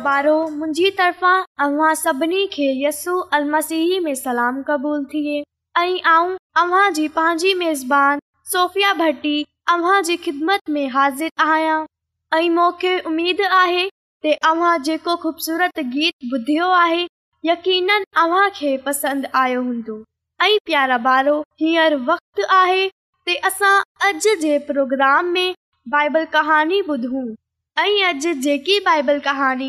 सभिनी खे भटीमत आहे यकीन आयो हूंदो ऐं प्यारा ॿारो हींअर वक्त आहे प्रोग्राम में बाइबल कहानी ॿुधूं ऐं अॼ जेकी बाइबल कहानी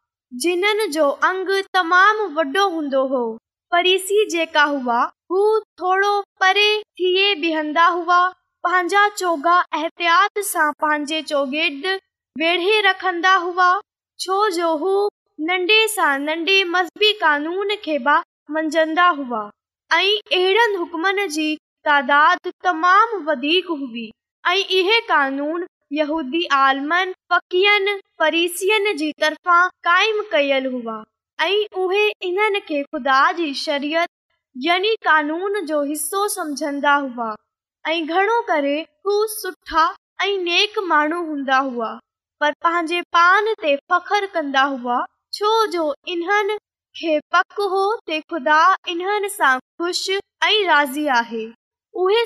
मंझंदा हुआ ऐं इहे قانون हिसो समंदा हुआ नेक माण्हू हूंदा हुआ पर पंहिंजे पान ते फ़ख्रो हो राज़ी आहे उहे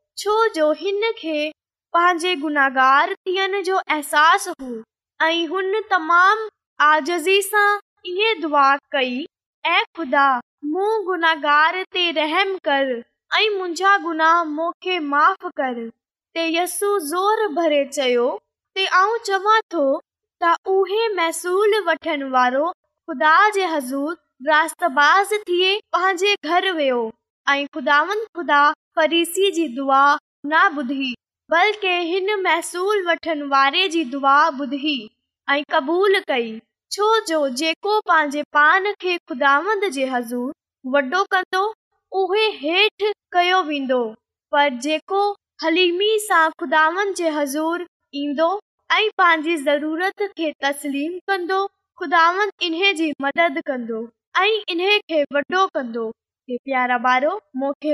छो जो अहसासु ऐं जी दुआ न ॿुधी बल्कि हिन महसूल वठण वारे जी दुआ ॿुधी ऐं कबूल कई छो जो जेको पंहिंजे पान खे खुदांदज़ूर वॾो कंदो उहे हेठि कयो वेंदो पर जेको हलीमी सां खुदांदूर ईंदो ऐं पंहिंजी ज़रूरत खे तस्लीम कंदो ख़ुदांद इन्हे जी मदद कंदो ऐं इन खे वॾो कंदो प्यारा ॿार जी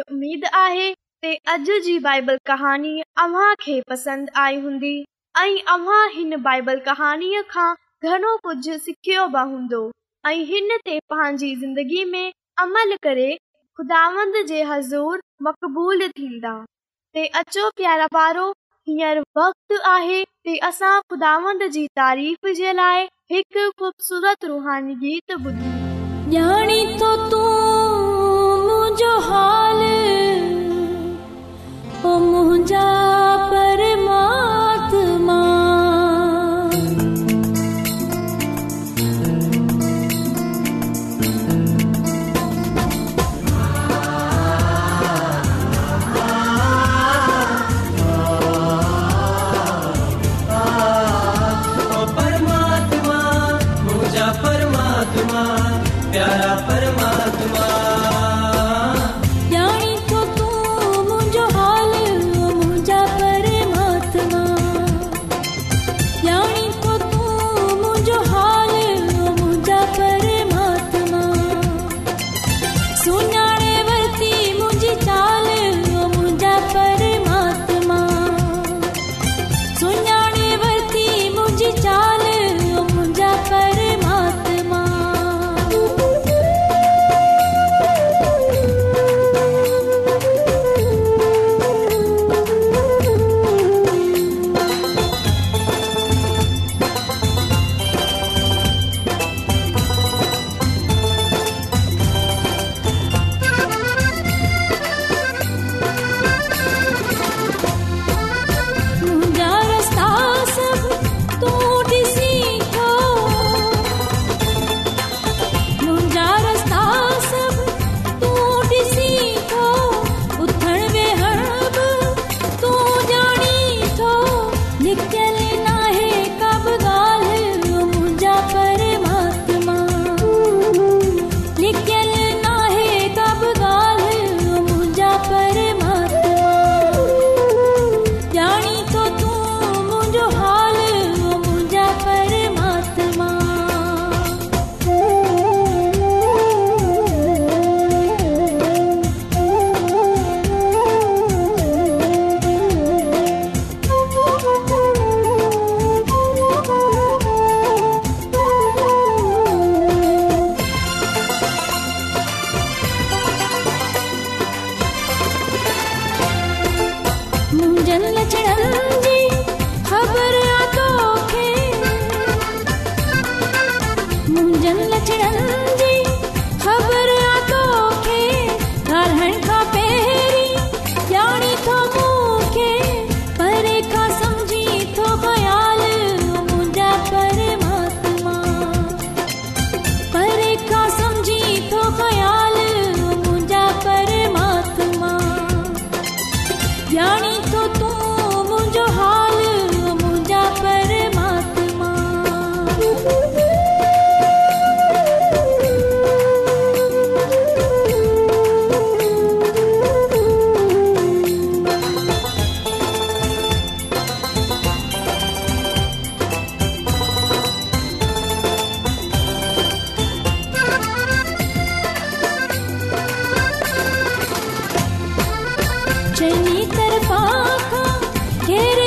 हूंदो पंहिंजी अमल करेंदा ॿार हाल मुंहिंजा कृा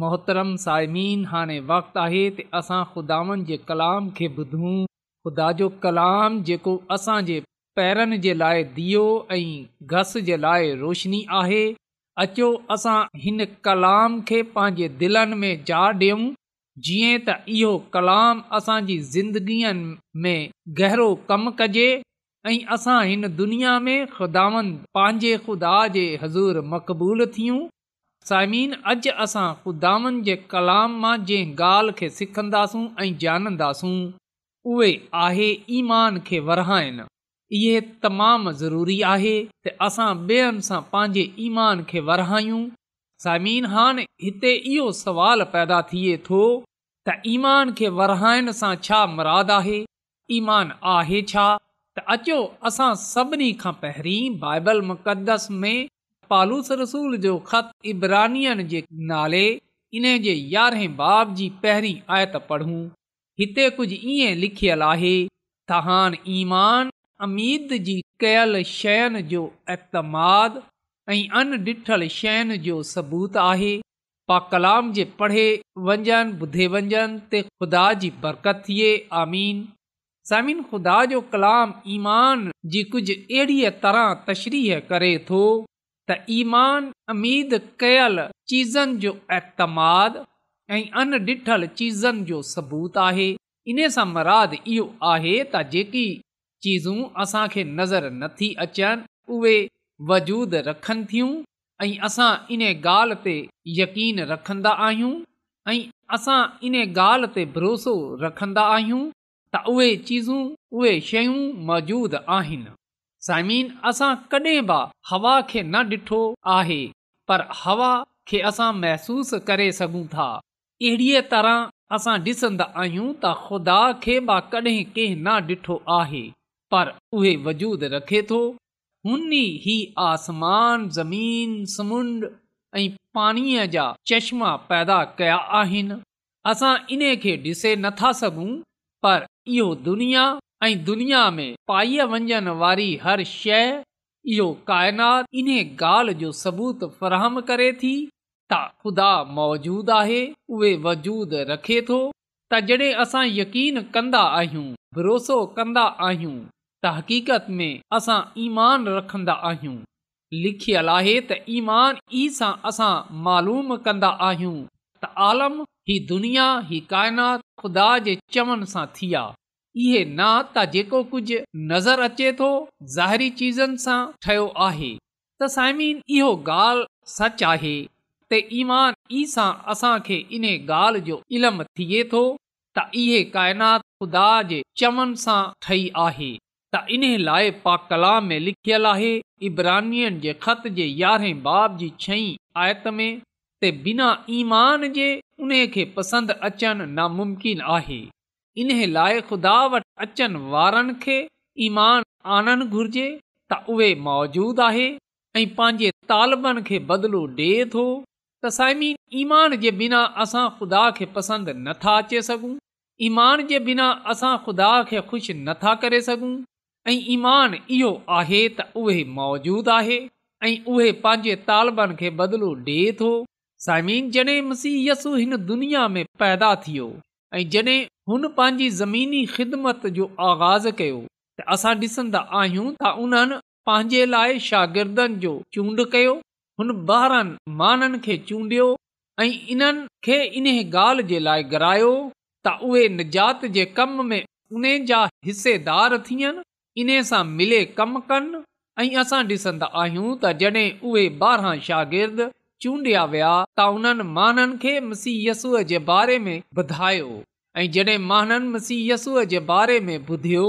मोहतरम सायमीन हाणे वक़्तु आहे त असां ख़ुदावनि जे कलाम खे ॿुधूं ख़ुदा जो कलाम जेको असांजे पैरनि जे लाइ दियो ऐं घस जे लाइ रोशनी आहे अचो असां हिन कलाम खे पंहिंजे दिलनि में जा ॾियूं जीअं त इहो कलाम असांजी ज़िंदगीअ में गहरो कमु कजे ऐं असां हिन दुनिया में ख़ुदावनि पंहिंजे ख़ुदा जे हज़ूर मक़बूल थियूं साइमिन अॼु असां ख़ुदानि जे कलाम मां जंहिं ॻाल्हि खे सिखंदासूं ऐं ॼाणंदासूं उहे आहे ईमान खे वरहाइनि इहे तमामु ज़रूरी आहे त असां ॿियनि सां पंहिंजे ईमान खे वरहायूं साइमन हान हिते इहो सुवालु पैदा थिए थो त ईमान खे वरहाइण सां छा मुराद आहे ईमान आहे छा त अचो असां सभिनी खां पहिरीं बाइबल मुक़दस में पालूस रसूल जो ख़त इब्रानियन जे नाले इन जे यारहें बाब जी पहिरीं आयत पढ़ूं हिते कुझु ईअं लिखियलु आहे तहान ईमान अमीद जी कयल शयुनि जो अतमाद ऐं अन शयुनि जो सबूत आहे पा कलाम जे पढ़े वञनि ॿुधे वञनि ते ख़ुदा जी बरकत थिए आमीन समिन ख़ुदा जो कलाम ईमान जी कुझु अहिड़ीअ तरह तशरीह करे थो त ईमान अमीद कयल चीज़नि जो एतमाद ऐं अन चीज़नि जो सबूत आहे इन सां मराद इहो आहे त जेकी चीज़ूं असां खे नज़र नथी अचनि उहे वजूद रखनि थियूं ऐं असां इन ॻाल्हि ते यकीन रखंदा आहियूं ऐं असां इन ॻाल्हि ते भरोसो रखंदा आहियूं त उहे चीज़ूं उहे शयूं मौजूदु आहिनि साइमीन असां कॾहिं बि हवा खे न ॾिठो आहे पर हवा खे असां महसूसु करे सघूं था अहिड़ीअ तरह असां ॾिसंदा आहियूं त ख़ुदा खे बि कॾहिं कंहिं न ॾिठो आहे पर उहे वजूदु रखे थो हुन ई आसमान ज़मीन समुंड ऐं पाणीअ जा चश्मा पैदा कया आहिनि असां इन खे ॾिसे नथा सघूं पर इहो दुनिया ऐं दुनिया में पाईअ वञण वारी हर शइ इहो काइनात इन्हे ॻाल्हि जो सबूत फ़राहम करे थी त ख़ुदा मौजूदु आहे उहे वजूद रखे थो त जॾहिं असां यकीन कंदा आहियूं भरोसो कंदा आहियूं त हक़ीक़त में असां ईमान रखंदा आहियूं लिखियल आहे त ईमान ई सां असां मालूम कंदा आहियूं त आलम ही दुनिया ही काइनात ख़ुदा जे चवण सां थी आहे इहे नात जेको कुझु नज़र अचे थो ज़ाहिरी चीज़नि सां ठहियो आहे त साइमीन इहो ॻाल्हि सच आहे त ईमान ई सां असांखे इन ॻाल्हि जो इल्मु थिए थो त इहे काइनात ख़ुदा जे चवन सां ठही आहे त इन्हे लाइ पा कला में लिखियल आहे इब्रानियन जे ख़त जे यारहें बाब जी छहीं आयत में त बिना ईमान जे उन खे पसंदि अचनि नामुमकिन आहे इन लाइ ख़ुदा वटि अचनि वारनि खे ईमान आनणु घुर्जे त उहे मौजूदु आहे ऐं पंहिंजे तालबनि खे बदिलो ॾिए थो त साइमीन ईमान जे बिना असां ख़ुदा खे पसंदि नथा अचे सघूं ईमान जे बिना असां ख़ुदा खे ख़ुशि नथा करे सघूं ऐं ईमान इहो आहे त उहे मौजूदु आहे ऐं उहे पंहिंजे तालबनि खे बदिलो ॾे थो साइमिन जॾहिं मसीहस हिन दुनिया में पैदा थियो ऐं जॾहिं हुन पंहिंजी ज़मीनी ख़िदमत जो आगाज़ कयो त असां ॾिसंदा आहियूं त उन्हनि पंहिंजे लाइ शागिर्दनि जो चूंड कयो हुन ॿारनि माननि खे चूंडियो ऐं इन्हनि खे इन्हे ॻाल्हि जे लाइ त उहे निजात जे कम में उन जा हिसेदार थियनि इन सां मिले कमु कनि ऐं असां ॾिसंदा आहियूं त जॾहिं उहे ॿारहं शागिर्द चूंडि॒या विया त उन्हनि माननि खे मुसीहसूअ जे बारे में ॿुधायो ऐं जॾहिं महाननि मुसीहयसूअ जे बारे में ॿुधियो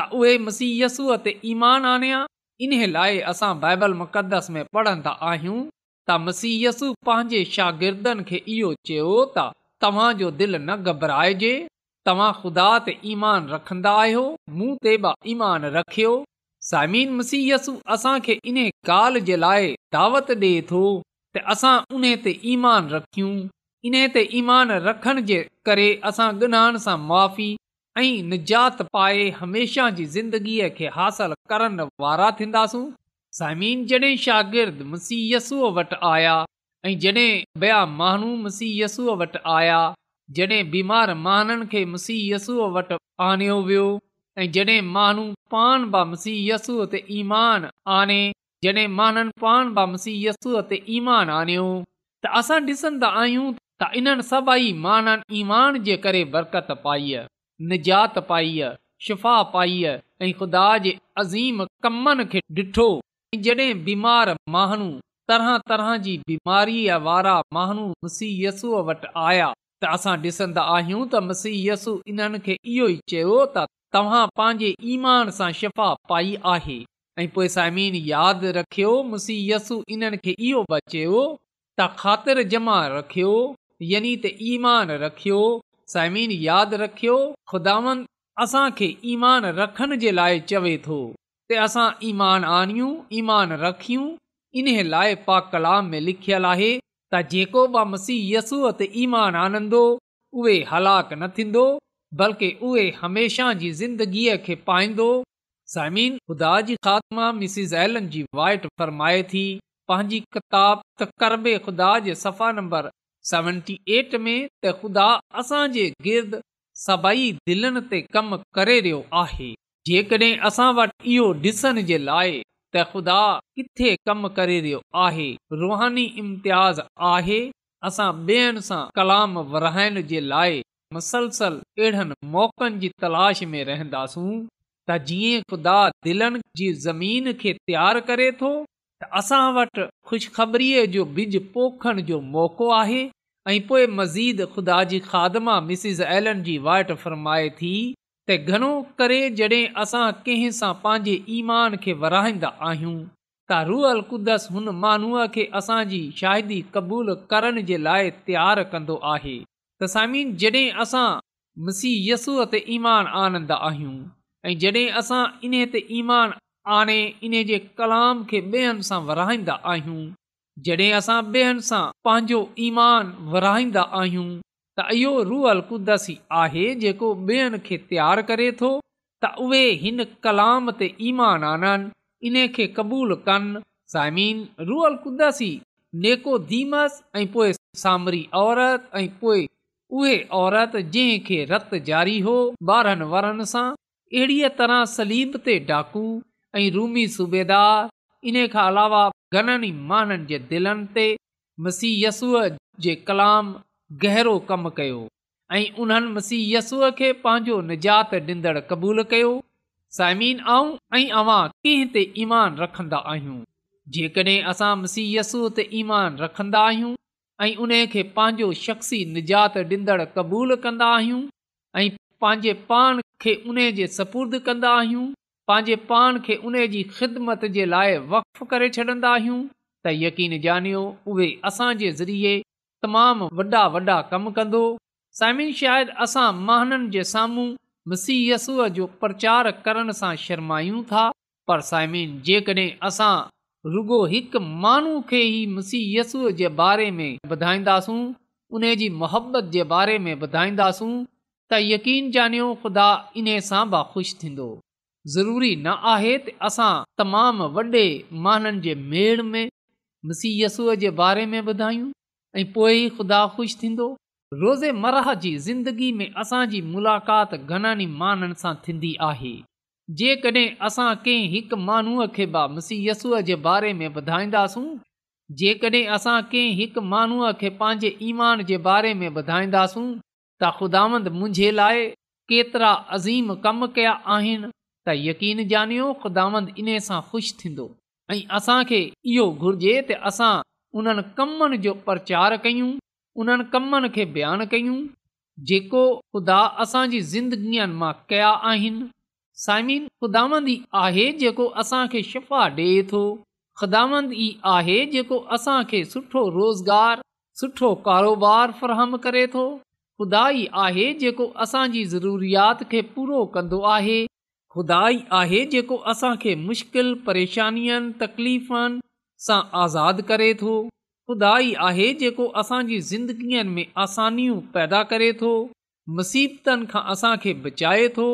त उहे मसीहयसूअ ते ईमान आणियां इन लाइ असां बाइबल मुक़दस में पढ़ंदा आहियूं त मसीयसु पंहिंजे शागिर्दनि खे इहो चयो त तव्हां दिलि न घबराइजे तव्हां ख़ुदा ते ईमान रखंदा आहियो मूं ते बि ईमान रखियो सामिन मसीह असांखे इन ॻाल्हि जे लाइ दावत ॾे थो त असां उन ते ईमान रखियूं इन ते ईमान रखण जे करे असां गन्हहण सां माफ़ी ऐं निजात पाए हमेशह जी ज़िंदगीअ खे हासिल करण वारा थींदासूं साइमीन जॾहिं शागिर्दु मुसीहयसूअ वटि आया ऐं जॾहिं ॿिया माण्हू मुसीहय यसूअ वटि आया जॾहिं बीमार माननि खे मुसीहय यसूअ वटि आणियो वियो ऐं जॾहिं माण्हू पाण बसीहय यसूअ ते ईमान आणे जॾहिं माननि पाण बसीयसूअ ते ईमान आणियो त असां ॾिसंदा आहियूं त इन्हनि सभई माननि ईमान जे करे बरकत पाईअ निजात पाईअ शिफ़ा पाईअ ऐं ख़ुदा जे अिठो ऐं जॾहिं बीमार माण्हू तरह तरह जी बीमारीअ वारा माण्हू मुसीयसूअ वटि आया त असां ॾिसंदा आहियूं त मसीयसु इन्हनि खे इहो ई चयो त तव्हां पंहिंजे ईमान सां शिफ़ा पाई आहे ऐं पोइ साईमीन यादि रखियो इन खे इहो बचियो त ख़ातिर जमा रखियो यानी त ईमान रखियो साइमीन यादि रखियो खुदा ईमान रखण जे लाइ चवे थो त असां ईमान आनियूं ईमान रखियूं इन लाइ पा कलाम में लिखियल आहे त जेको बि मुसी ते ईमान आनंदो उहे हलाक न थींदो बल्कि उहे हमेशह जी ज़िंदगीअ खे पाईंदो थी पंहिंजी किताब करबे ख़ुदा जे सफ़ा नंबर ते कमु करे रहियो आहे जेकॾहिं असां वटि इहो डि॒सण जे लाइ त ख़ुदा किथे कमु करे रहियो आहे रुहानी इम्तियाज़ आहे असां कलाम विराइण जे लाइ अहिड़नि मौक़नि जी तलाश में रहंदासूं त जीअं ख़ुदा दिलनि जी ज़मीन खे तयारु करे थो त असां वटि ख़ुशख़बरीअ जो बिज पोखण जो मौक़ो आहे ऐं पोइ मज़ीद ख़ुदा जी खादमा मिसिज़ एलन जी वाइट फ़र्माए थी त घणो करे जॾहिं असां कंहिं सां पंहिंजे ईमान खे विराईंदा आहियूं त रुअल क़ुदस हुन माण्हूअ खे असांजी शाहिदी क़बूल करण जे लाइ तयारु कंदो आहे त सामिन जॾहिं असां मसीहयसूअ ते ईमान आनंदा आहियूं ऐं जॾहिं असां इन ते ईमान आणे इन जे कलाम खे ॿेअनि सां विरहाईंदा आहियूं जॾहिं असां ॿेअनि सां पंहिंजो ईमान विराईंदा आहियूं त इहो रुअल कुदसी आहे जेको ॿेअनि खे तयारु करे थो त उहे हिन कलाम ते ईमान आननि इन खे क़बूलु कनि साइमीन रुअल कुदसी नेको धीमस ऐं पोइ सामरी औरत ऐं पोइ उहे औरत जंहिं रत जारी हो ॿारनि वड़नि सां अहिड़ीअ तरह सलीब ते डाकू ऐं रूमी सूबेदार इन खां अलावा घणनि ई माण्हुनि जे दिलनि ते मसीहयसूअ जे कलाम गहरो कमु कयो ऐं उन्हनि मसीहयसूअ खे पंहिंजो निजात ॾींदणु क़बूलु कयो साइमीन आऊं ऐं अवां कीअं ते ईमान रखंदा आहियूं जेकॾहिं असां मसीहयसूअ ते ईमान रखंदा आहियूं ऐं उन खे पंहिंजो शख़्सी निजात ॾींदड़ क़बूलु कंदा आहियूं ऐं पंहिंजे पाण खे उन जे सपुर्द कंदा आहियूं पंहिंजे पाण खे उन जी ख़िदमत जे लाइ वफ़ करे छॾींदा आहियूं त यकीन ॼानियो उहे असांजे ज़रिए तमामु वॾा वॾा कमु कंदो सायमिन शायदि असां महाननि जे साम्हूं मुसीहयसूअ जो प्रचार करण सां शर्मायूं था पर साइमिन जेकॾहिं असां रुगो हिकु माण्हू खे ई मसीहयसूअ जे बारे में ॿुधाईंदासूं उन जी मुहबत जे बारे में ॿुधाईंदासूं त यकीन ॼानियो ख़ुदा इन सां बि ख़ुशि थींदो ज़रूरी न आहे त असां तमामु वॾे माननि जे मेड़ में मुसीहयसूअ जे बारे में ॿुधायूं ऐं पोइ ई ख़ुदा ख़ुशि थींदो रोज़ेमराह जी ज़िंदगी में असांजी मुलाक़ात घणनि ई माननि सां थींदी आहे जेकॾहिं असां कंहिं हिक माण्हूअ खे बि जे बारे में ॿुधाईंदासूं जेकॾहिं असां कंहिं हिक माण्हूअ खे पंहिंजे ईमान जे बारे में ॿुधाईंदासूं त ख़ुदांद मुंहिंजे लाइ केतिरा अज़ीम कम कया आहिनि त यकीन ॼानियो ख़ुदांद इन सां ख़ुशि थींदो ऐं असांखे इहो घुर्जे त असां उन्हनि कमनि जो प्रचार कयूं उन्हनि कमनि खे बयानु कयूं जेको ख़ुदा असांजी ज़िंदगीअ मां कया आहिनि साइमिन ख़ुदांदी आहे जेको असांखे शिफ़ा ॾिए थो ख़ुदामंद ई आहे जेको असांखे सुठो रोज़गार सुठो कारोबार फरहम करे थो खुदाई आहे जेको असांजी ज़रूरियात खे पूरो कंदो आहे खुदाई आहे जेको असांखे मुश्किल परेशानियुनि तकलीफ़नि सां आज़ादु करे थो खुदाई आहे जेको असांजी ज़िंदगीअ में आसानियूं पैदा करे थो मुसीबतनि खां असांखे बचाए थो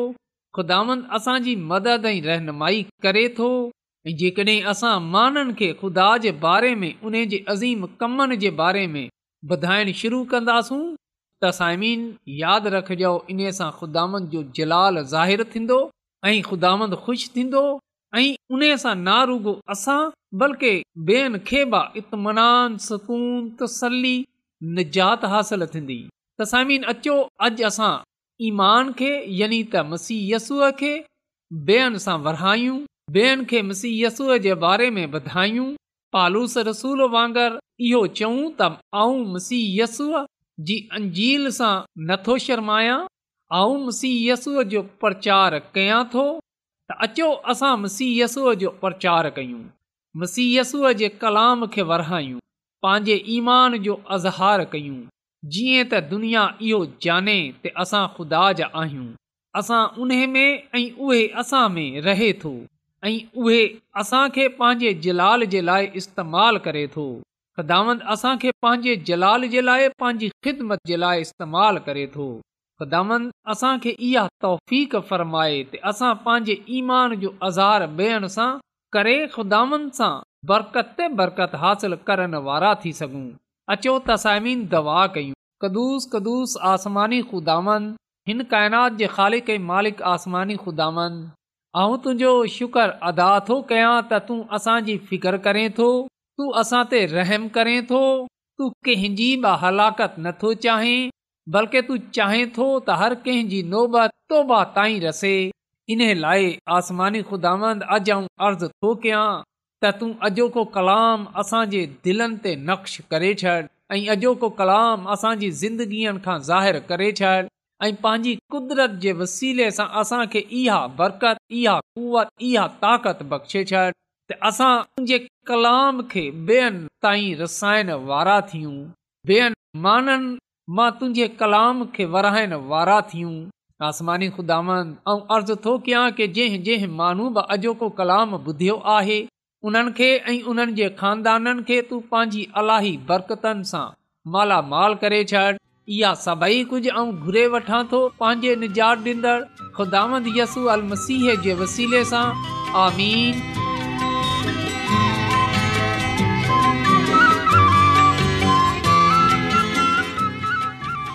खुदावनि असांजी मदद ऐं रहनुमाई करे थो ऐं जेकॾहिं असां माननि खे खुदा जे बारे में उन जे अज़ीम कमनि जे बारे में ॿुधाइणु शुरू कंदासूं तसाइमीन यादि रखजो इन सां ख़ुदामद जो जलाल ज़ाहिर थींदो ऐं ख़ुदांद ख़ुशि थींदो ऐं उन सां ना रुगो असां बल्कि ॿेअनि खे बि इतमनान सुकून तसली निजात हासिल थींदी तसामीन अचो अॼु असां ईमान खे यानी त मसीह यसूअ खे ॿेअनि सां वरायूं ॿेअनि खे मसीह यसूअ जे बारे में ॿुधायूं पालूस रसूल वांगुरु इहो चऊं त आऊं मसीहयसूअ जी अंजील सां नथो शर्मायांउं मसीयसूअ जो प्रचार कयां थो त अचो असां मसीयसूअ जो प्रचार कयूं मसीयसूअ जे कलाम खे वरिूं पंहिंजे ईमान जो अज़हार कयूं जीअं त दुनिया इहो जाने ते असां ख़ुदा ज आहियूं असां उन में ऐं उहे असां में रहे थो ऐं उहे असांखे पंहिंजे जलाल जे लाइ इस्तेमालु करे थो ख़िदामंद असांखे पंहिंजे जलाल जे लाइ पंहिंजी ख़िदमत जे लाइ इस्तेमाल करे थो ख़ुदि असांखे इहा तौफ़ फरमाए त असां पंहिंजे ईमान जो आज़ार ॿेअण सां करे ख़ुदामन सां बरक़त बरकत हासिल करण वारा थी सघूं अचो तसाइमीन दवा कयूं कदुस कदुस आसमानी ख़ुदांद हिन काइनात जे ख़ालिक़समानी ख़ुदांद तुंहिंजो शुक्र अदा थो कयां त तूं असांजी फिकर करें थो तूं असां ते रहम करें थो तूं कंहिंजी बि हलाकतु नथो चाहे बल्कि तूं चाहें थो त हर कंहिंजी नोबत तोबा ताईं रसे इन लाइ आसमानी खुदांद अॼु अऊं अर्ज़ु थो कयां त तूं अॼोको कलाम असांजे दिलनि ते नक्श करे छॾ ऐं अॼोको कलाम असांजी ज़िंदगीअ खां ज़ाहिरु करे छॾ ऐं पंहिंजी कुदरत जे वसीले सां असांखे इहा बरकत इहा कुवत इहा ताक़त बख़्शे छॾ त असां मुंहिंजे कलाम के ॿियनि ताईं रसाइण वारा थियूं ॿियनि मानन, मां तुंहिंजे कलाम के वराइण वारा थियूं आसमानी ख़ुदांद ऐं अर्ज़ु थो कयां की जंहिं जंहिं माण्हू बि अॼोको कलाम ॿुधियो आहे उन्हनि खे ऐं उन्हनि जे खानदाननि खे तूं पंहिंजी मालामाल करे छॾ इहा सभई कुझु घुरे वठां थो निजात ॾींदड़ ख़ुदांद यसू अल मसीह जे वसीले सां आमीन